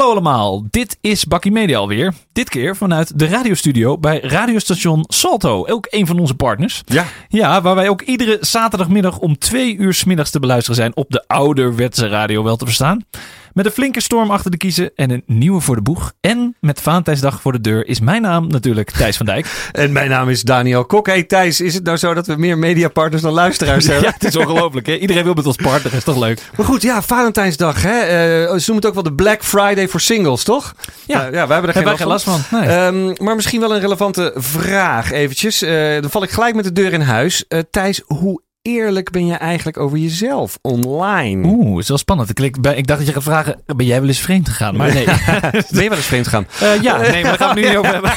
Hallo allemaal, dit is Bakkie Media alweer. Dit keer vanuit de radiostudio bij radiostation Salto, ook een van onze partners. Ja. Ja, waar wij ook iedere zaterdagmiddag om twee uur 's middags te beluisteren zijn op de ouderwetse radio wel te verstaan. Met een flinke storm achter de kiezen en een nieuwe voor de boeg. En met Valentijnsdag voor de deur is mijn naam natuurlijk Thijs van Dijk. En mijn naam is Daniel Kok. Hey Thijs, is het nou zo dat we meer mediapartners dan luisteraars hebben? Ja, het is ongelooflijk hè. Iedereen wil met ons partner, is toch leuk? Maar goed, ja, Valentijnsdag. Hè? Eh, ze noemen het ook wel de Black Friday voor singles, toch? Ja. Eh, ja wij hebben er geen last geen van. last van? Nee. Ehm, maar misschien wel een relevante vraag eventjes. Eh, dan val ik gelijk met de deur in huis. Thijs, hoe eerlijk ben je eigenlijk over jezelf online? Oeh, is wel spannend. Ik, dacht dat je gaat vragen, ben jij wel eens vreemd gegaan? Maar nee. Ben je wel eens vreemd gegaan? Eh, ja, nee, maar daar gaan we nu niet over hebben.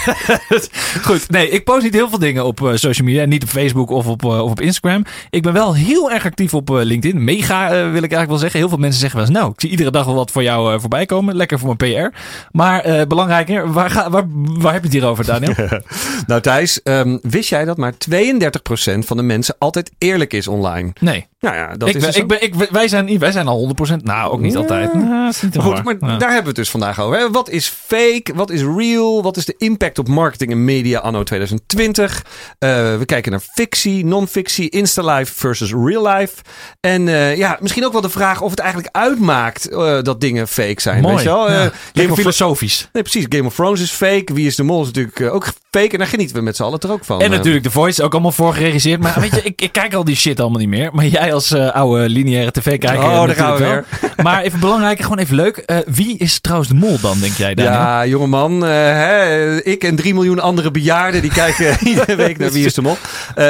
Goed, nee, ik post niet heel veel dingen op eh, social media. Niet op Facebook of op, eh, of op Instagram. Ik ben wel heel erg actief op LinkedIn. Mega, wil ik eigenlijk wel zeggen. Heel veel mensen zeggen wel eens, nou, ik zie iedere dag wel wat voor jou voorbij komen. Lekker voor mijn PR. Maar belangrijker, waar, ga, waar, waar heb je het hier over, Daniel? Nou Thijs, ehm, wist jij dat maar 32% van de mensen altijd eerlijk is online? Nee, Nou ja, dat ik, is dus ik ben, ik, wij, zijn, wij zijn al 100%. Nou, ook niet Ja. altijd. Nou, dat is niet Maar goed, maar Ja. daar hebben we het dus vandaag over. Hè? Wat is fake? Wat is real? Wat is de impact op marketing en media anno 2020? Eh, we kijken naar fictie, non-fictie, Insta-life versus real life. En eh, ja, misschien ook wel de vraag of het eigenlijk uitmaakt eh, dat dingen fake zijn. Mooi. Weet je wel? Ja. Game filosofisch. Nee, precies. Game of Thrones is fake. Wie is de Mol is natuurlijk ook fake. En daar genieten we met z'n allen er ook van. En natuurlijk The Voice, ook allemaal voor geregisseerd. Maar weet je, ik, ik kijk al die shit allemaal niet meer. Maar jij als eh, oude lineaire tv-kijker Oh, daar gaan we wel. Maar even belangrijk, gewoon even leuk. Eh, wie is trouwens de mol dan, denk jij, Daniel? Ja, jongeman. eh hè, ik en drie miljoen andere bejaarden die kijken iedere week naar Wie is de Mol.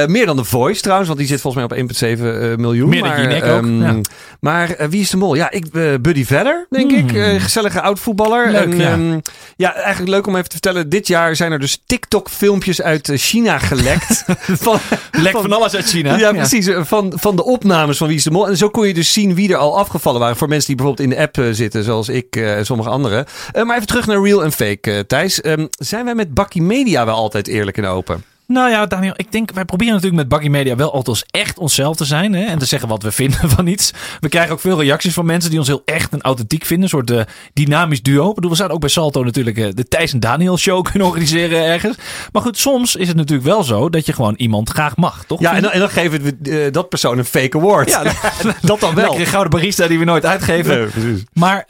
Meer dan de Voice trouwens, want die zit volgens mij op 1,7 eh, miljoen. Meer dan maar, ook, ehm, ja. Maar eh, Wie is de Mol? Ja, ik, Buddy Vedder, denk Hmm. ik. Eh, gezellige oud-voetballer. Leuk, en, ja. ehm, ja, eigenlijk leuk om even te vertellen. Dit jaar zijn er dus TikTok-filmpjes uit China gelekt. van, Lek van- van alles uit China. ja, precies. Van, van de opnames van Wie is de Mol. En zo kon je dus zien wie er al afgevallen waren. Voor mensen die bijvoorbeeld in de app eh, zitten, zoals ik eh, en sommige anderen. Eh, maar even terug naar real en fake, Thijs. Ehm, zijn wij met Bakkie Media wel altijd eerlijk en open? Nou ja, Daniel, ik denk, wij proberen natuurlijk met Baggy Media wel altijd echt onszelf te zijn. Hè, en te zeggen wat we vinden van iets. We krijgen ook veel reacties van mensen die ons heel echt en authentiek vinden. Een soort eh, dynamisch duo. Ik bedoel, we zouden ook bij Salto natuurlijk eh, de Thijs en Daniel show kunnen organiseren ergens. Maar goed, soms is het natuurlijk wel zo dat je gewoon iemand graag mag, toch? Ja, en dan, en dan geven we eh, dat persoon een fake award. Ja, dat dan wel. Lekkere gouden barista die we nooit uitgeven. Nee, precies. Maar,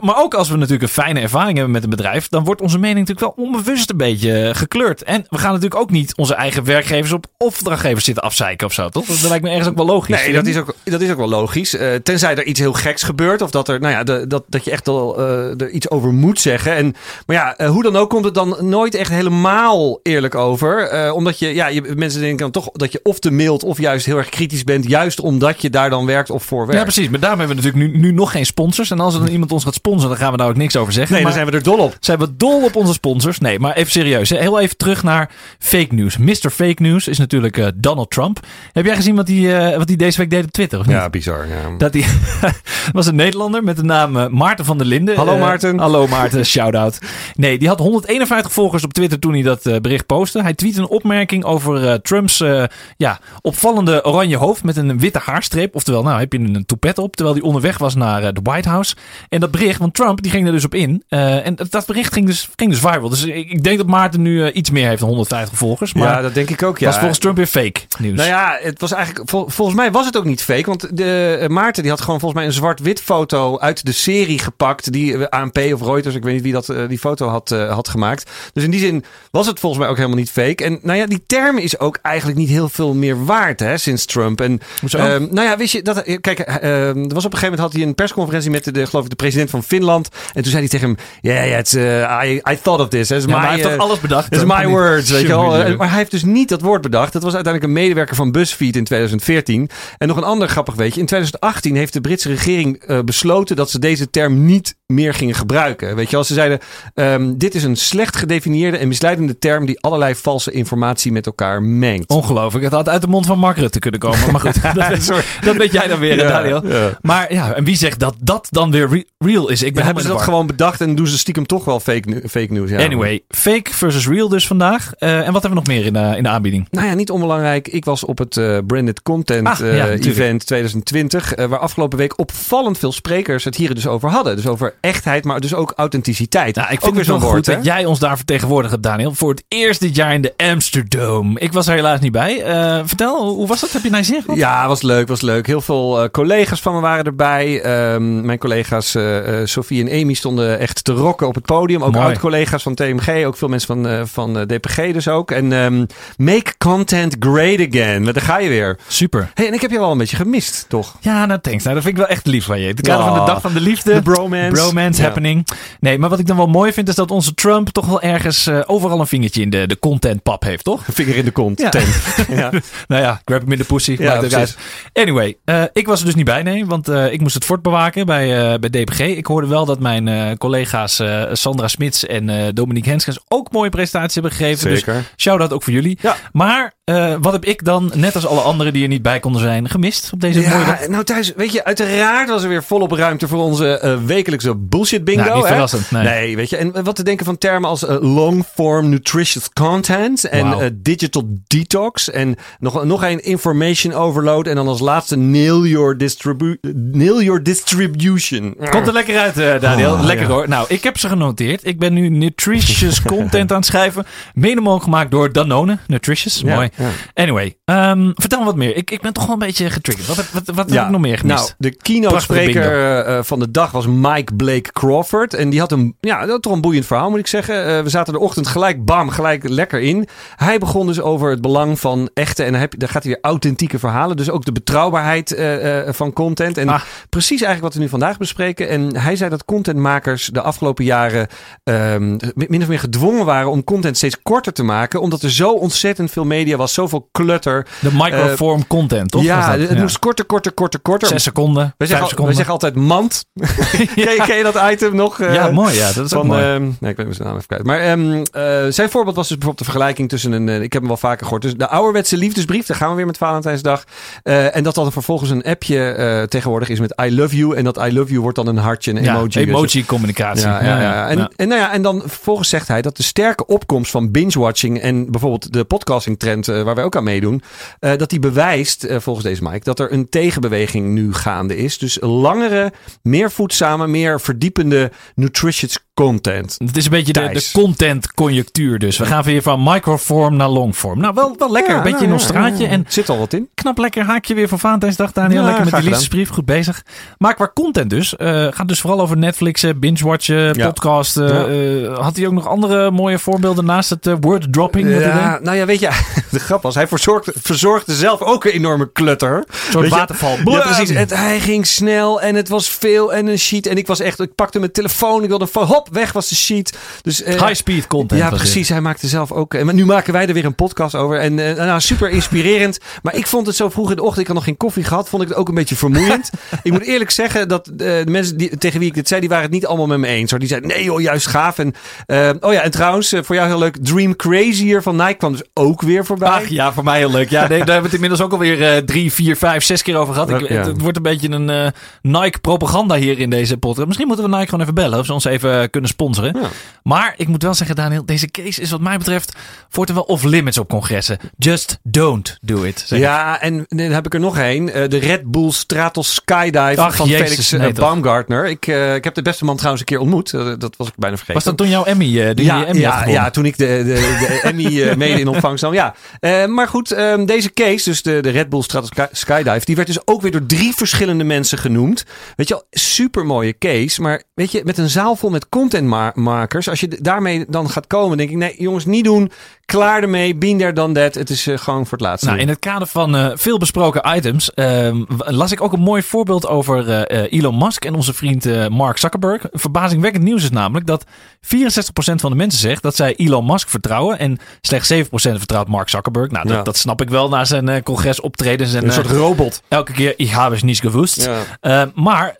maar ook als we natuurlijk een fijne ervaring hebben met een bedrijf, dan wordt onze mening natuurlijk wel onbewust een beetje gekleurd. En we gaan natuurlijk ook niet onze eigen werkgevers op opdrachtgevers zitten afzeiken of zo, toch? Dat lijkt me ergens ook wel logisch. Nee, dat is ook, dat is ook wel logisch. Eh, tenzij er iets heel geks gebeurt. Of dat, er, nou ja, de, dat, dat je echt al eh, er iets over moet zeggen. En, maar ja, eh, hoe dan ook komt het dan nooit echt helemaal eerlijk over. Omdat je, ja, je, mensen denken dan toch dat je of te mild of juist heel erg kritisch bent. Juist omdat je daar dan werkt of voor werkt. Ja, precies. Maar daarom hebben we natuurlijk nu, nu nog geen sponsors. En als er dan iemand ons gaat sponsoren, dan gaan we daar ook niks over zeggen. Nee, dan maar zijn we er dol op. zijn we dol op onze sponsors. Nee, maar even serieus. Hè. Heel even terug naar fake news. Mr. Fake News is natuurlijk eh, Donald Trump. Heb jij gezien wat hij eh, wat hij deze week deed op Twitter? Of niet? Ja, bizar. Ja. Dat hij was een Nederlander met de naam eh, Maarten van der Linden. Hallo, Maarten. hallo Maarten, shout-out. Nee, die had 151 volgers op Twitter toen hij dat bericht postte. Hij tweette een opmerking over Trumps ja, opvallende oranje hoofd met een witte haarstreep. Oftewel, nou heb je een toepet op, terwijl hij onderweg was naar de White House. En dat bericht van Trump, die ging er dus op in. En dat, bericht ging dus, ging dus viral. Dus ik, ik denk dat Maarten nu iets meer heeft dan 150 volgers. Maar ja, dat denk ik ook. Ja. was volgens Trump weer fake nieuws. Nou ja, het was eigenlijk, vol- volgens mij was het ook niet fake. Want de, eh, Maarten die had gewoon volgens mij een zwart-wit foto uit de serie gepakt. Die eh, ANP of Reuters, ik weet niet wie dat, eh, die foto had, had gemaakt. Dus in die zin was het volgens mij ook helemaal niet fake. En nou ja, die term is ook eigenlijk niet heel veel meer waard hè, sinds Trump. En, Hoezo? ehm, nou ja, wist je, dat, kijk, eh, ehm, er was op een gegeven moment had hij een persconferentie met de, de, geloof ik, de president van Finland. En toen zei hij tegen hem, ja, yeah, yeah, it's, I, I thought of this. Ja, my, hij heeft toch alles bedacht? It's my words, weet je wel. Maar hij heeft dus niet dat woord bedacht. Dat was uiteindelijk een medewerker van BuzzFeed in 2014. En nog een ander grappig weetje. In 2018 heeft de Britse regering eh, besloten dat ze deze term niet meer gingen gebruiken. Weet je wel, ze zeiden, ehm, dit is een slecht gedefinieerde en misleidende term die allerlei valse informatie met elkaar mengt. Ongelooflijk. Het had uit de mond van Mark Rutte kunnen komen. Maar goed, dat, dat weet jij dan weer, Ja, Daniel. ja. Maar ja, en wie zegt dat dat dan weer re- real is? Ik ben Ja, hebben ze dat gewoon bedacht en doen ze stiekem toch wel fake, fake news? Ja. Anyway, fake versus real dus vandaag. Eh, en wat hebben we nog meer in, de in de aanbieding? Nou ja, niet onbelangrijk. Ik was op het uh, Branded Content Ah, ja, eh. Event 2020. eh, waar afgelopen week opvallend veel sprekers het hier dus over hadden. Dus over echtheid, maar dus ook authenticiteit. Nou, ik ook vind weer zo'n goed woord, dat hè? jij ons daar vertegenwoordigd hebt, Daniel. Voor het eerst dit jaar in de Amsterdam. Ik was er helaas niet bij. Eh, vertel, hoe was dat? Heb je naar zin gehad? Ja, was leuk, was leuk. Heel veel eh, collega's van me waren erbij. Ehm, mijn collega's eh eh, Sophie en Amy stonden echt te rocken op het podium. Ook oud-collega's van TMG, ook veel mensen van, eh, van eh, DPG dus ook. En ehm, make content great again. Daar ga je weer. Super. hey, en ik heb je wel een beetje gemist, toch? Ja, nou thanks. Nou, dat vind ik wel echt lief van je. Het kader van de dag van de liefde. De bromance. Bromance Ja. happening. Nee, maar wat ik dan wel mooi vind is dat onze Trump toch wel ergens eh, overal een vingertje in de, de content pap heeft, toch? Een vinger in de kont. Ja. Nou ja, grab hem in de pussy. Ja. Anyway, eh, ik was er dus niet bij, nee. Want eh, ik moest het fort bewaken bij, bij DPG. Ik hoorde wel dat mijn collega's Sandra Smits en Dominique Henskens ook mooie presentaties hebben gegeven. Dus Zeker. shout-out ook voor jullie. Ja. Maar eh, wat heb ik dan, net als alle anderen die er niet bij konden zijn, gemist op deze mooie dag? Nou Thijs, weet je, uiteraard was er weer volop ruimte voor onze eh, wekelijkse bullshit bingo. Nou, niet verrassend, nee. weet je. En wat te denken van termen als eh, long-form nutritious content en eh, digital detox en nog, nog een information overload en dan als laatste nail your, distribu nail your distribution. Komt er lekker uit, eh, Daniel. Oh, lekker ja. hoor. Nou, ik heb ze genoteerd. Ik ben nu nutritious content aan het schrijven. Mede mogelijk gemaakt door Danone. Nutritious, Ja, mooi. ja. Anyway, ehm, vertel me wat meer. Ik, ik ben toch wel een beetje getriggerd. Wat, heb- wat, wat heb ik nog meer gemist? Nou, de keynote Prachtige spreker eh, van de dag was Mike Blake Crawford. En die had een, ja, dat toch een boeiend verhaal, moet ik zeggen. Eh, we zaten de ochtend gelijk, bam, gelijk lekker in. Hij begon dus over het belang van echte, en dan, heb, dan gaat hij weer authentieke verhalen. Dus ook de betrouwbaarheid eh, eh, van content. En Ah. precies eigenlijk wat we nu vandaag bespreken. En hij zei dat contentmakers de afgelopen jaren ehm, min of meer gedwongen waren om content steeds korter te maken. Omdat er zo ontzettend veel media was, zoveel clutter. de microform content, toch? Eh, ja, dat? het moest korter, korter, korter, korter. Zes seconden, vijf zeggen, seconden. zeggen altijd mand. ken, je, ken je dat item nog? eh, ja, mooi. Ja, dat is ook van, mooi. ehm, nee, ik ben zijn naam even kwijt. Maar ehm, eh, zijn voorbeeld was dus bijvoorbeeld de vergelijking tussen een... eh, ik heb hem wel vaker gehoord. Dus de ouderwetse liefdesbrief. Daar gaan we weer met Valentijnsdag. Eh, en dat dan vervolgens een appje eh, tegenwoordig is met I love you. En dat I love you wordt dan een hartje, een ja, emoji. emoji-communicatie. Ja, ja, ja. En, En, nou ja, en dan vervolgens zegt hij dat de sterke opkomst van binge-watching en bijvoorbeeld de podcasting-trend, eh, waar wij ook aan meedoen, eh, dat die bewijst, eh, volgens deze Mike, dat er een tegenbeweging nu gaande is. Dus langere, meer voedzame, meer verdiepende nutritious content. Het is een beetje de, de Thijs. content-conjunctuur dus. We gaan weer van microform naar longform. Nou, wel, wel lekker. Ja, een beetje nou, in ons straatje. ja, ja. En Zit al wat in. knap lekker haakje weer voor Valentijnsdag, Daniel. Lekker met die liefdesbrief. Goed bezig. Maar qua content dus. eh, gaat dus vooral over Netflixen, binge-watchen, podcasten. Eh, had hij ook nog andere mooie voorbeelden naast het eh, word-dropping? Ja, nou ja, weet je, de grap was, hij verzorgde, verzorgde zelf ook een enorme clutter. Een soort je- waterval. Ja, precies. Het, hij ging snel en het was veel en een sheet. En ik was echt, ik pakte mijn telefoon, ik wilde een fo- weg was de sheet. Dus, eh, High-speed content. ja, precies. Hij maakte zelf ook. eh, Maar nu maken wij er weer een podcast over. En eh, nou, super inspirerend. maar ik vond het zo vroeg in de ochtend. Ik had nog geen koffie gehad. Vond ik het ook een beetje vermoeiend. ik moet eerlijk zeggen dat de mensen die, tegen wie ik dit zei, die waren het niet allemaal met me eens. Hoor. Die zeiden nee joh, juist gaaf. En, oh ja, en trouwens, voor jou heel leuk. Dream Crazier van Nike kwam dus ook weer voorbij. Ach ja, voor mij heel leuk. Ja, nee, daar hebben we het inmiddels ook alweer drie, vier, vijf, zes keer over gehad. Ik, Ja. het, het wordt een beetje een Nike-propaganda hier in deze podcast. Misschien moeten we Nike gewoon even bellen of ze ons even kunnen sponsoren. Ja. Maar ik moet wel zeggen, Daniel, deze case is wat mij betreft voortaan wel off-limits op congressen. Just don't do it. ik. Ja, en dan heb ik er nog één. Eh, de Red Bull Stratos Skydive Ach, van jezus, Felix eh, nee, toch. Baumgartner. Ik, eh, ik heb de beste man trouwens een keer ontmoet. Eh, dat was ik bijna vergeten. Was dat toen jouw Emmy, eh ja, Emmy ja, ja, toen ik de, de, de Emmy eh, mede in ontvangst nam. Ja. Eh, maar goed, ehm, deze case, dus de, de Red Bull Stratos Sky- Skydive, die werd dus ook weer door drie verschillende mensen genoemd. Weet je wel, super mooie case. Maar weet je, met een zaal vol met contentmakers, als je daarmee dan gaat komen, denk ik, nee jongens, niet doen. Klaar ermee, there, done that. Het is eh, gewoon voor het laatste. Nou, in het kader van eh, veel besproken items ehm, las ik ook een mooi voorbeeld over eh, Elon Musk en onze vriend Mark Zuckerberg. Verbazingwekkend nieuws is namelijk dat 64% van de mensen zegt dat zij Elon Musk vertrouwen en slechts 7% vertrouwt Mark Zuckerberg. Nou, dat, Ja. dat snap ik wel na zijn eh, congresoptredens en een soort robot. elke keer ik heb het niet gewust. Ja. Maar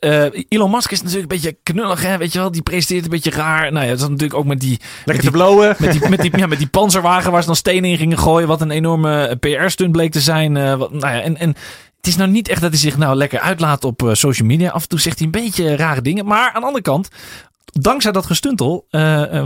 Elon Musk is natuurlijk een beetje knullig, hè? weet je wel? Die presenteert een beetje raar. Nou ja, dat is natuurlijk ook met die, met Lekker die te blowen. met die, met, die, ja, met die panzerwagen waar ze dan stenen in gingen gooien. Wat een enorme PR-stunt bleek te zijn. eh, nou ja, en, en het is nou niet echt dat hij zich nou lekker uitlaat op eh, social media. Af en toe zegt hij een beetje rare dingen. Maar aan de andere kant, dankzij dat gestuntel uh,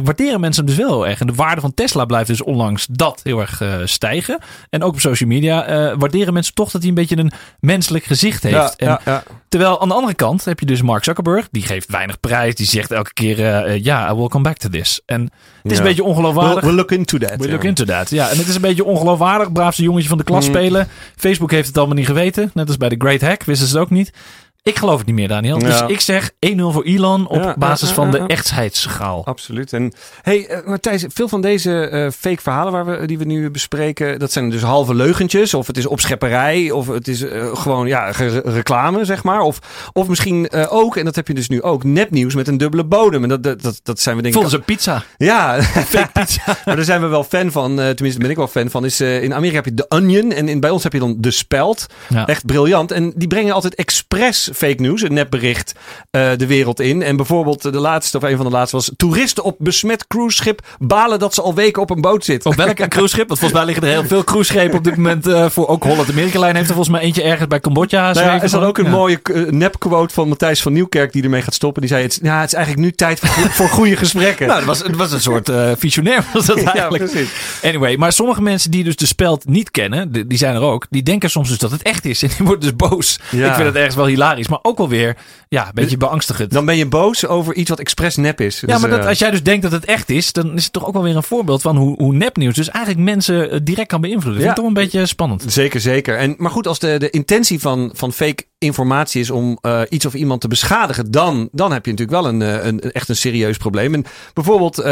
waarderen mensen hem dus wel heel erg. En de waarde van Tesla blijft dus onlangs dat heel erg uh, stijgen. En ook op social media waarderen mensen toch dat hij een beetje een menselijk gezicht heeft. Ja, en, ja, ja. Terwijl aan de andere kant heb je dus Mark Zuckerberg. Die geeft weinig prijs. Die zegt elke keer, ja, I will come back to this. En het is een beetje ongeloofwaardig. We'll look into that. We'll look into that, ja. En het is een beetje ongeloofwaardig. Braafste jongetje van de klas Mm. spelen. Facebook heeft het allemaal niet geweten. Net als bij de Great Hack wisten ze het ook niet. Ik geloof het niet meer, Daniel. Dus ik zeg 1-0 voor Elon op Ja, basis ja, van de ja. echtscheidsschaal. Absoluut. En hey, eh, Matthijs, veel van deze eh, fake verhalen waar we, die we nu bespreken, dat zijn dus halve leugentjes. Of het is opschepperij, of het is eh, gewoon ja, reclame, zeg maar. Of, of misschien ook, en dat heb je dus nu ook, nepnieuws met een dubbele bodem. En dat, dat, dat, dat zijn we denk ik... Volgens een pizza. Ja, fake pizza. maar daar zijn we wel fan van. tenminste, ben ik wel fan van. Is, in Amerika heb je de Onion en in, bij ons heb je dan de Speld. Echt briljant. En die brengen altijd expres fake news, een nepbericht, eh, de wereld in. En bijvoorbeeld eh, de laatste, of een van de laatste was... Toeristen op besmet cruiseschip balen dat ze al weken op een boot zitten. Op welke cruiseschip? Want volgens mij liggen er heel veel cruiseschepen op dit moment eh, voor. Ook Holland Amerika Lijn heeft er volgens mij eentje ergens bij Cambodja. Nou ja, er staat van. ook een Ja. mooie nepquote van Matthijs van Nieuwkerk die ermee gaat stoppen. Die zei, het, is- ja, het is eigenlijk nu tijd voor, voor goede gesprekken. Nou, het was, het was een soort eh visionair was dat ja, eigenlijk. precies. Anyway, maar sommige mensen die dus de speld niet kennen, die zijn er ook, die denken soms dus dat het echt is. En die worden dus boos. Ja. Ik vind het ergens wel hilarisch, maar ook wel weer ja, een beetje beangstigend. Dan ben je boos over iets wat expres nep is. ja, Dus, maar dat, eh, als jij dus denkt dat het echt is, dan is het toch ook wel weer een voorbeeld van hoe, hoe nepnieuws dus eigenlijk mensen eh, direct kan beïnvloeden. Dat vind ik Ja. toch een beetje spannend. Zeker, zeker. En, maar goed, als de, de intentie van, van fake informatie is om eh, iets of iemand te beschadigen, dan, dan heb je natuurlijk wel een, eh, een, echt een serieus probleem. En bijvoorbeeld eh,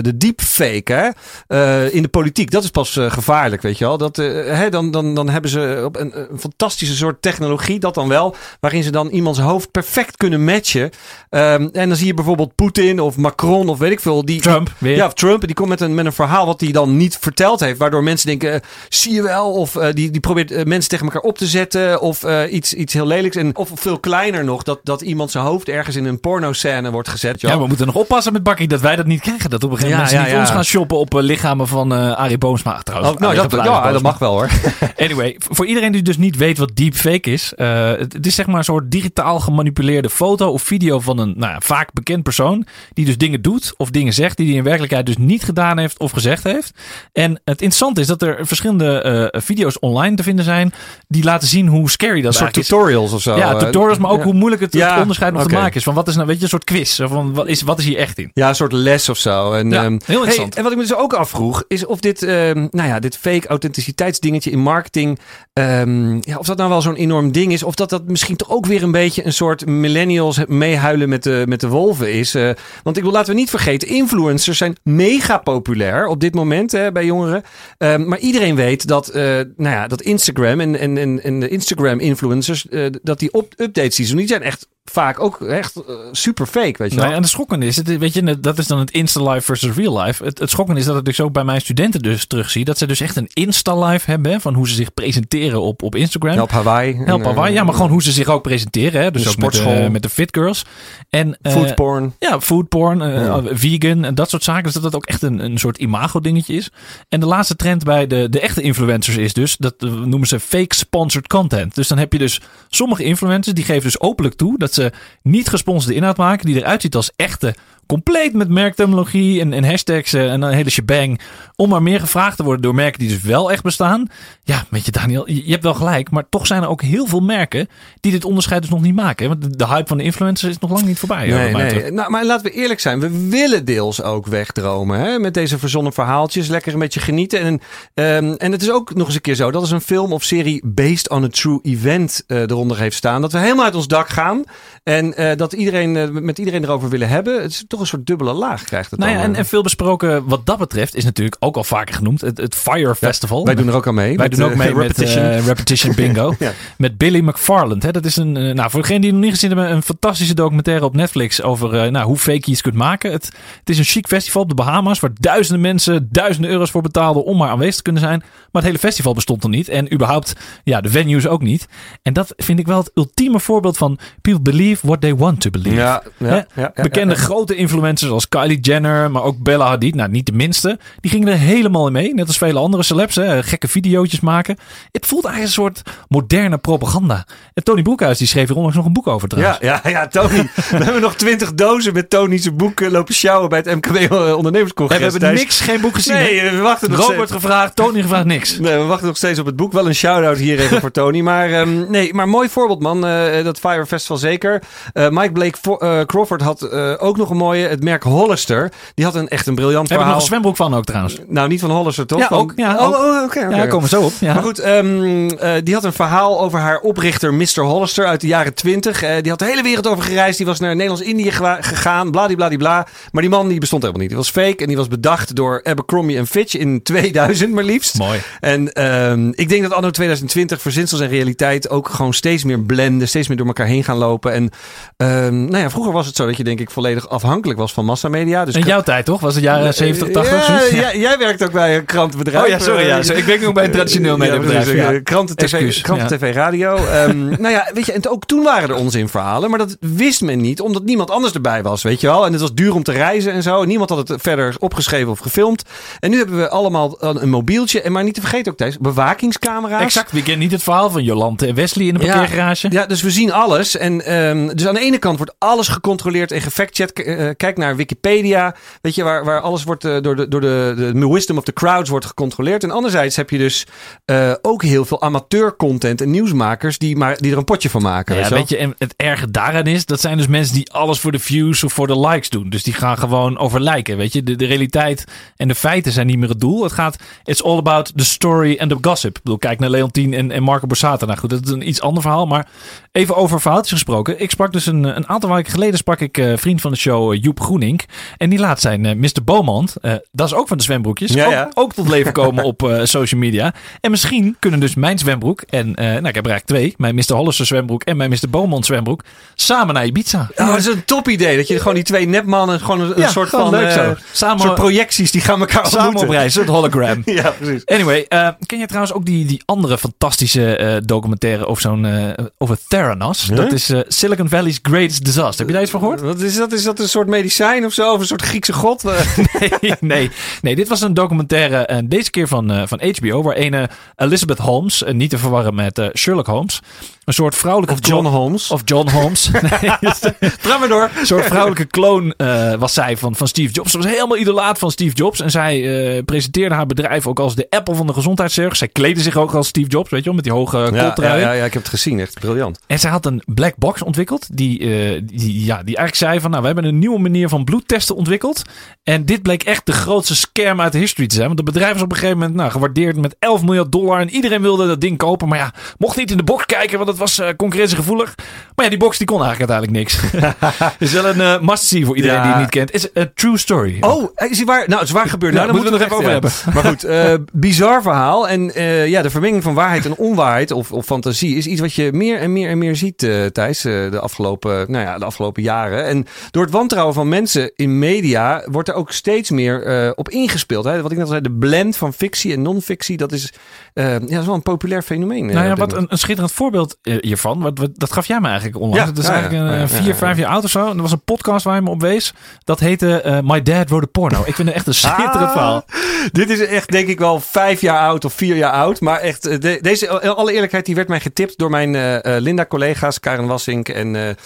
de deepfake hè, in de politiek, dat is pas gevaarlijk, weet je wel. Dat, hè, dan, dan, dan hebben ze op een, een fantastische soort technologie, dat dan wel, waarin ze dan iemands hoofd perfect kunnen matchen. Ehm, en dan zie je bijvoorbeeld Poetin of Macron of weet ik veel, die, Trump weer. ja, of Trump, die komt met een, met een verhaal wat hij dan niet verteld heeft. Waardoor mensen denken, zie je wel? Of die, die probeert mensen tegen elkaar op te zetten. Of iets, iets heel En, of veel kleiner nog, dat, dat iemand zijn hoofd ergens in een pornoscène wordt gezet. Ja, we moeten nog oppassen met Bakkie dat wij dat niet krijgen. Dat op een gegeven Ja, moment mensen ja, niet ja. ons gaan shoppen op eh, lichamen van eh Arie Boomsma. Trouwens, Oh, nou, dat, ja, dat mag wel hoor. Anyway, voor iedereen die dus niet weet wat deepfake is. eh, het, het is zeg maar een soort digitaal gemanipuleerde foto of video van een nou vaak bekend persoon. Die dus dingen doet of dingen zegt die hij in werkelijkheid dus niet gedaan heeft of gezegd heeft. En het interessante is dat er verschillende video's online te vinden zijn. Die laten zien hoe scary dat Een soort is. Tutorials of zo. Ja, tutorials, maar ook ja. hoe moeilijk het, onderscheid nog te maken is. Van wat is nou, weet je, een soort quiz. Van wat is, wat is hier echt in? Ja, een soort les of zo. En, Ja, ehm, heel interessant. hey, en wat ik me dus ook afvroeg, is of dit, ehm, nou ja, dit fake authenticiteitsdingetje in marketing, ehm, ja, of dat nou wel zo'n enorm ding is, of dat dat misschien toch ook weer een beetje een soort millennials meehuilen met de, met de wolven is. Eh, want ik wil, laten we niet vergeten, influencers zijn mega populair op dit moment hè, bij jongeren. Maar iedereen weet dat, eh, nou ja, dat Instagram en, en, en, en de Instagram-influencers, eh, dat die updates die ze die zijn echt vaak ook echt eh, super fake, weet je wel. Nee, en het schokkende is, het, weet je, dat is dan het Insta-live versus real life. Het, het schokkende is dat ik dus ook bij mijn studenten dus terugzie. Dat ze dus echt een Insta-live hebben hè, van hoe ze zich presenteren op, op Instagram. Help Hawaii. Help Hawaii. eh, Ja, maar gewoon hoe ze zich ook presenteren. Hè? Dus met, sportschool. de, met de fit girls. En, eh, Food porn. Ja, food porn, eh, Ja. vegan en dat soort zaken. Dus dat dat ook echt een, een soort imago dingetje is. En de laatste trend bij de, de echte influencers is dus, dat noemen ze fake sponsored content. Dus dan heb je dus sommige influencers die geven dus openlijk toe dat ze niet gesponsorde inhoud maken. Die eruit ziet als echte, compleet met merkterminologie en, en hashtags eh, en een hele shebang. Om maar meer gevraagd te worden door merken die dus wel echt bestaan. Ja, weet je Daniel, je, hebt wel gelijk. Maar toch zijn er ook heel veel merken die dit onderscheid dus nog niet maken. hè. Want de, hype van de influencers is nog lang niet voorbij. Nee, nee. Nou, maar laten we eerlijk zijn. We willen deels ook wegdromen. Hè? Met deze verzonnen verhaaltjes. Lekker een beetje genieten. En, ehm, en het is ook nog eens een keer zo. Dat is een film of serie based on a true event eh, eronder heeft staan. Dat we helemaal uit ons dak gaan. En eh, dat iedereen, met iedereen erover willen hebben. Het is toch een soort dubbele laag krijgt het Nou ja, en, eh. en veel besproken wat dat betreft is natuurlijk ook al vaker genoemd. Het, het Fire Festival. Wij doen er ook aan mee. Wij doen ook eh, mee Repetition. met eh, Repetition Bingo. Ja. Met Billy McFarland. Hè. Dat is een, eh, nou, voor degenen die nog niet gezien hebben, een fantastische documentaire op Netflix over nou, hoe fake je iets kunt maken. Het, het is een chic festival op de Bahama's waar duizenden mensen duizenden euro's voor betaalden om maar aanwezig te kunnen zijn. Maar het hele festival bestond er niet. En überhaupt, ja, de venues ook niet. En dat vind ik wel het ultieme voorbeeld van people believe what they want to believe. Ja, ja, ja, ja, Bekende grote influencers als Kylie Jenner, maar ook Bella Hadid, nou niet de minste, die gingen er helemaal in mee. Net als vele andere celebs, hè, gekke videootjes maken. Het voelt eigenlijk een soort moderne propaganda. En Tony Broekhuis die schreef er onlangs nog een boek over trouwens. Ja, ja, ja, Tony. we hebben nog twintig dozen met Tony's boek eh, lopen sjouwen bij het MKB Ondernemerscongres. we hebben Thijs. niks, geen boek gezien. hè? Nee, we wachten nog Robert steeds. gevraagd, Tony gevraagd, niks. Nee, we wachten nog steeds op het boek. Wel een shout-out hier even voor Tony. Maar ehm, nee, maar mooi voorbeeld man. Eh, dat Fire Festival zeker. Eh, Mike Blake eh, Crawford had ook nog een mooie. Het merk Hollister. Die had een echt een briljant Heb ik nog verhaal. een zwembroek van ook trouwens. Nou, niet van Hollister toch? Ja, Van- ook. Ja, oh, oh, oké. Ja, komen we zo op. Ja. Maar goed, ehm, eh, die had een verhaal over haar oprichter Mr. Hollister uit de jaren 20. Eh, die had de hele wereld over gereisd. Die was naar Nederlands-Indië gegaan. Bladibladibla. Maar die man die bestond helemaal niet. Die was fake en die was bedacht door Abercrombie en Fitch in 2000 maar liefst. Mooi. En ehm, ik denk dat anno 2020 verzinsels en realiteit ook gewoon steeds meer blenden. Steeds meer door elkaar heen gaan lopen. En ehm, nou ja, vroeger was het zo dat je denk ik volledig afhankelijk was van massamedia. Dus In jouw tijd toch? Was het jaren 70, 80? ja, jij werkt ook bij een krantenbedrijf. Oh ja, sorry. Ja. Eh, Ik werk nog bij een traditioneel mediabedrijf. precies, Ja. eh, Kranten, tv, kranten, tv, radio. Ehm, nou ja, weet je, en ook toen waren er onzinverhalen. Maar dat wist men niet, omdat niemand anders erbij was, weet je wel. En het was duur om te reizen en zo. En niemand had het verder opgeschreven of gefilmd. En nu hebben we allemaal een, mobieltje. En maar niet te vergeten ook, Thijs, bewakingscamera's. Exact. We kennen niet het verhaal van Jolante en Wesley in de parkeergarage. Ja, dus we zien alles. En ehm, dus aan de ene kant wordt alles gecontroleerd en gefactcheckt. Eh, kijk naar Wikipedia, weet je, waar, waar alles wordt eh, door, de, door de, de wisdom of the crowds wordt gecontroleerd. En anderzijds heb je dus eh, ook heel veel amateurcontent en nieuwsmakers die, maar, die er een potje van maken. Ja, weet je wel? weet je, en het erge daaraan is, dat zijn dus mensen die alles voor de views of voor de likes doen. Dus die gaan gewoon over lijken, weet je. De, de realiteit en de feiten zijn niet meer het doel. Het gaat, it's all about the story and the gossip. Ik bedoel, kijk naar Leontien en, en Marco Borsato. Nou goed, dat is een iets ander verhaal, maar even over verhaaltjes gesproken. Ik sprak dus een, een aantal weken geleden, sprak ik eh, vriend van de show eh, Joep Groenink. En die laat zijn eh, Mr. Beaumont, eh, dat is ook van de zwembroekjes, Ja, ook, ja. ook tot leven komen op eh, social media. En misschien kunnen dus mijn zwembroek en, nou ik heb er eigenlijk twee, mijn Mr. Hollister zwembroek en mijn Mr. Beaumont zwembroek, samen naar Ibiza. Ja, dat is een top idee. Dat je gewoon die twee nepmannen, gewoon een, een Ja, soort gewoon van leuk zo. Samen- soort projecties die gaan elkaar Samen op ontmoeten. reis, het hologram. Ja, precies. Anyway, ken je trouwens ook die, die andere fantastische documentaire over zo'n over Theranos? Huh? Dat is Silicon Valley's Greatest Disaster. Heb je daar iets van gehoord? Wat is dat? Is dat een soort medicijn of zo? Of een soort Griekse god? Eh, nee, nee, nee, dit was een documentaire, en deze keer van, eh, van HBO, waar ene Elizabeth Holmes, eh, niet te verwarren met eh, Sherlock Holmes, een soort vrouwelijke Of John Holmes. Of John Holmes. Nee, maar door. Een soort vrouwelijke kloon eh, was zij van, van Steve Jobs. Ze was helemaal idolaat van Steve Jobs. En zij eh, presenteerde haar bedrijf ook als de Apple van de gezondheidszorg. Zij kleedde zich ook als Steve Jobs, weet je wel, met die hoge Ja, ja, kooltrui. ja, ja, ik heb het gezien. Echt briljant. En zij had een black box ontwikkeld. Die, eh, die, ja, die eigenlijk zei van, nou, we hebben een nieuwe manier van bloedtesten ontwikkeld. En dit bleek echt de grootste scam uit de history te zijn. Want het bedrijf was op een gegeven moment nou, gewaardeerd met 11 miljard dollar. En iedereen wilde dat ding kopen. Maar ja, mocht niet in de box kijken, want het was eh concurrentiegevoelig. Maar ja, die box die kon eigenlijk uiteindelijk niks. is wel een eh, must-see voor iedereen Ja. die het niet kent. Is een true story. Oh, is hij waar? Nou, het is waar gebeurd. Ja, nou, daar moeten we het nog even ja. Maar goed, eh, bizar verhaal. En eh, ja, de vermenging van waarheid en onwaarheid of, of fantasie is iets wat je meer en meer en meer ziet, eh Thijs, eh, de, afgelopen, nou ja, de afgelopen jaren. En door het wantrouwen van mensen in media wordt er ook steeds meer eh, op ingespeeld. Hè? Wat ik net al zei, de blend van fictie en non-fictie, dat is, eh, ja, dat is wel een populair fenomeen. eh, Nou ja, wat een, een schitterend voorbeeld hiervan. Wat, wat, dat gaf jij me eigenlijk onlangs. Ja, Het is ja, eigenlijk een, vier, vijf jaar oud of zo. En er was een podcast waar je me op wees. Dat heette My Dad Wrote a Porno. Ik vind het echt een schitterend Ah, verhaal. Dit is echt, denk ik wel, vijf jaar oud of vier jaar oud. Maar echt, de- deze, alle eerlijkheid, die werd mij getipt door mijn Linda-collega's, Karen Wassink en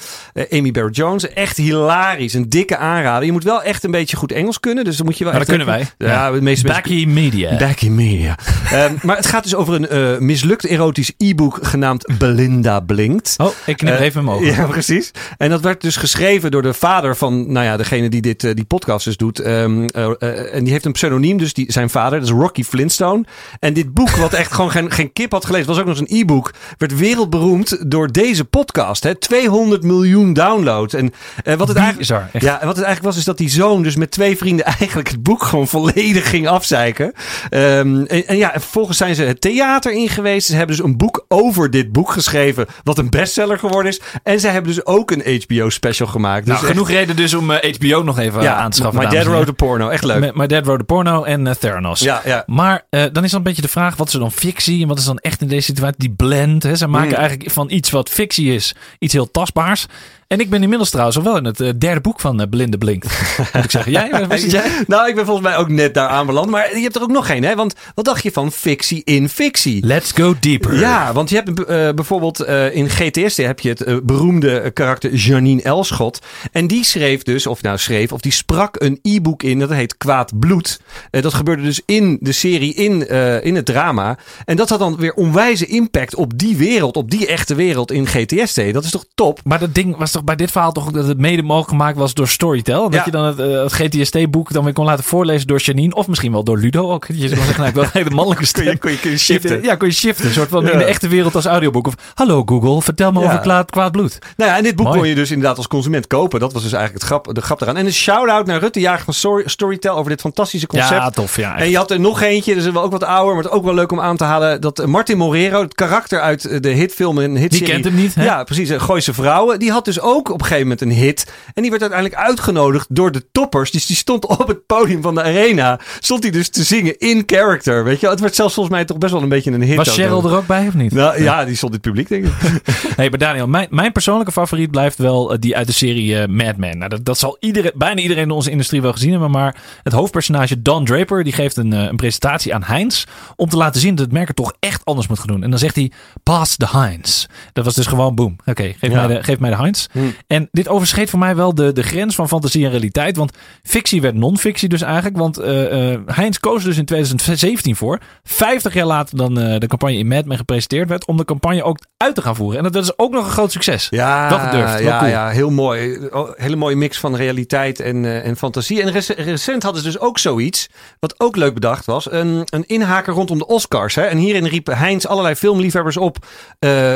Amy Barrett-Jones. Echt hilarisch, een dikke aanrader. Je moet wel echt een beetje goed Engels kunnen, dus dan moet je wel Maar dat kunnen wij. Ja, de meeste. Backy Media. Back in media. Ehm, maar het gaat dus over een eh, mislukt erotisch e-book genaamd Belinda Blinkt. Oh, ik knip Eh, even ogen. Ja, precies. En dat werd dus geschreven door de vader van, nou ja, degene die dit, eh, die podcast dus doet. Ehm, eh, eh, en die heeft een pseudoniem, dus die, zijn vader, dat is Rocky Flintstone. En dit boek, wat echt gewoon geen, geen kip had gelezen, was ook nog eens een e-book, werd wereldberoemd door deze podcast. Hè? 200 miljoen downloads. En wat het eigenlijk... Bizar. Echt. Ja, en wat het eigenlijk was, is dat die zoon dus met twee vrienden eigenlijk het boek gewoon volledig ging afzeiken. Ehm, en, en ja, en vervolgens zijn ze het theater in geweest. Ze hebben dus een boek over dit boek geschreven, wat een bestseller geworden is. En ze hebben dus ook een HBO-special gemaakt. Dus Nou, genoeg reden dus om eh, HBO nog even echt, eh, aan te schaffen. My Dad Wrote a Porno, echt leuk. My Dad Wrote a Porno en eh, Theranos. Ja, ja. Maar eh, dan is dan een beetje de vraag, wat is er dan fictie en wat is dan echt in deze situatie die blend? Hè? Ze maken Mm. eigenlijk van iets wat fictie is, iets heel tastbaars. En ik ben inmiddels trouwens al wel in het uh, derde boek van uh, Belinda Blink. Moet ik zeggen. Jij? Waar zit jij? nou, ik ben volgens mij ook net daar aanbeland. Maar je hebt er ook nog geen, hè? Want wat dacht je van fictie in fictie? Let's go deeper. Ja, want je hebt uh, bijvoorbeeld in GTSD heb je het beroemde karakter Janine Elschot. En die schreef dus, of nou schreef, of die sprak een e-book in. Dat heet Kwaad Bloed. dat gebeurde dus in de serie, in, in het drama. En dat had dan weer onwijze impact op die wereld, op die echte wereld in GTSD. Dat is toch top? Maar dat ding was toch bij dit verhaal toch dat het mede mogelijk gemaakt was door Storytel? Dat je dan het, uh, het GTSD-boek dan weer kon laten voorlezen door Janine. Of misschien wel door Ludo ook. Je zou zeggen, nou, ik wil een hele mannelijke stem. kun, je, kun, je, kun je shiften. Ja, kun je shiften. Een soort van in de echte wereld als audioboek. Of, hallo Google, vertel me over kwaad, kwaad bloed. Nou ja, en dit boek kon je dus inderdaad als consument kopen. Dat was dus eigenlijk het grap, de grap eraan. En een shout-out naar Rutte Jager van Storytel over dit fantastische concept. Ja, tof. Ja, en je had er nog eentje, dus wel ook wat ouder, maar het ook wel leuk om aan te halen. Dat Martin Morero, het karakter uit de hitfilm en hitserie. Die kent hem niet, hè? Ja, precies. Gooise Vrouwen. Die had dus ook op een gegeven moment een hit. En die werd uiteindelijk uitgenodigd door de toppers. Dus die stond op het podium van de arena. Stond hij dus te zingen in character. Weet je, het werd zelfs volgens mij toch best wel een beetje een hit. Was Cheryl er ook bij of niet? Nou, ja, die stond in het publiek, denk ik. hey, maar Daniel, mijn, mijn persoonlijke favoriet blijft wel uh, die uit de serie uh, Mad Men. Nou, dat, dat zal iedereen, bijna iedereen in onze industrie wel gezien hebben. Maar het hoofdpersonage Don Draper, die geeft een, uh, een presentatie aan Heinz. Om te laten zien dat het merk het toch echt anders moet gaan doen. En dan zegt hij, pass the Heinz. Dat was dus gewoon boom. Oké, okay, geef, ja. mij de, geef mij de Heinz. Hm. En dit overschreed voor mij wel de, de grens van fantasie en realiteit. Want fictie werd non-fictie dus eigenlijk. Want uh, uh, Heinz koos dus in 2017 voor. 50 jaar later dan uh, de campagne in Mad Men gepresenteerd werd. Om de campagne ook uit te gaan voeren. En dat was ook nog een groot succes. Ja, dat durft. Ja, cool. ja, heel mooi. Hele mooie mix van realiteit en, en fantasie. En rec recent hadden ze dus ook zoiets. Wat ook leuk bedacht was. Een, een inhaker rondom de Oscars. Hè? En hierin riep Heinz allerlei filmliefhebbers op.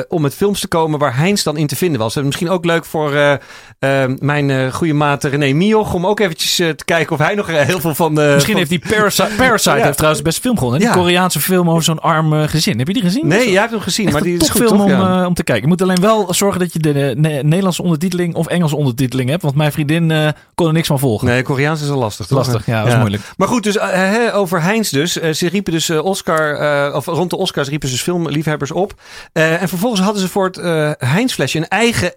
om met films te komen waar Heinz dan in te vinden was. En misschien ook leuk voor uh, uh, mijn uh, goede maat René Mioch. Om ook eventjes te kijken of hij nog heel veel van... misschien heeft die Parasite, Parasite ja. heeft trouwens de beste film gewonnen. Die. Koreaanse film over zo'n arm gezin. Heb je die gezien? Nee, jij hebt hem gezien. Echt maar die is goed, film toch? om, om te kijken. Je moet alleen wel zorgen dat je de ne Nederlandse ondertiteling of Engelse ondertiteling hebt. Want mijn vriendin kon er niks van volgen. Nee, Koreaans is al lastig. Toch? Lastig, ja, dat is moeilijk. Maar goed, dus over Heinz dus. ze riepen dus Oscar, of rond de Oscars riepen ze dus filmliefhebbers op. en vervolgens hadden ze voor het Heinz-flesje een eigen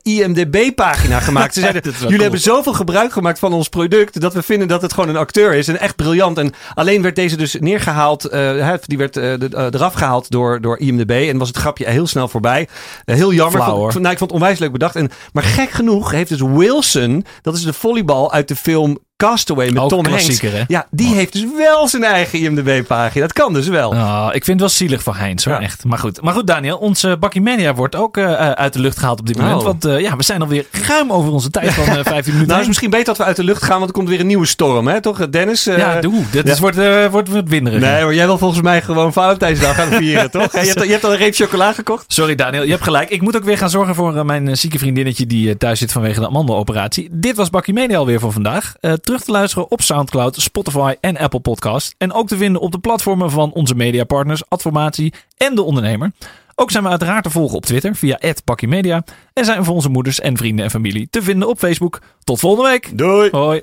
IMDB-pagina gemaakt. Ze zeiden, jullie cool. hebben zoveel gebruik gemaakt van ons product... dat we vinden dat het gewoon een acteur is. En echt briljant. En alleen werd deze dus neergehaald... Uh, die werd uh, de, uh, eraf gehaald door, door IMDB. En was het grapje heel snel voorbij. heel jammer. Flauw, vond, nou, ik vond het onwijs leuk bedacht. En, maar gek genoeg heeft dus Wilson... dat is de volleybal uit de film... Castaway met Ook Tom Hanks. Hè? Ja, die oh. heeft dus wel zijn eigen IMDb-pagina. Dat kan dus wel. Oh, ik vind het wel zielig voor Heinz, hoor. Ja. Echt. Maar goed. maar goed, Daniel. Onze Bakkie Media wordt ook uh, uit de lucht gehaald op dit moment. Oh. Want uh, ja, we zijn alweer ruim over onze tijd van uh, 15 minuten. nou, is misschien beter dat we uit de lucht gaan, want er komt weer een nieuwe storm, hè? Toch, Dennis? ja, doe. Dit ja. is, wordt, wordt, wordt winderig. Nee, maar jij wil volgens mij gewoon Valentijnsdag gaan vieren, toch? je, hebt, je hebt al een reep chocola gekocht? Sorry, Daniel. Je hebt gelijk. Ik moet ook weer gaan zorgen voor mijn zieke vriendinnetje die thuis zit vanwege de amandeloperatie. Dit was Bakkie Media alweer voor vandaag. Terug te luisteren op Soundcloud, Spotify en Apple Podcast. En ook te vinden op de platformen van onze mediapartners Adformatie en De Ondernemer. Ook zijn we uiteraard te volgen op Twitter via @bakkimedia en zijn we voor onze moeders en vrienden en familie te vinden op Facebook. Tot volgende week. Doei. Hoi.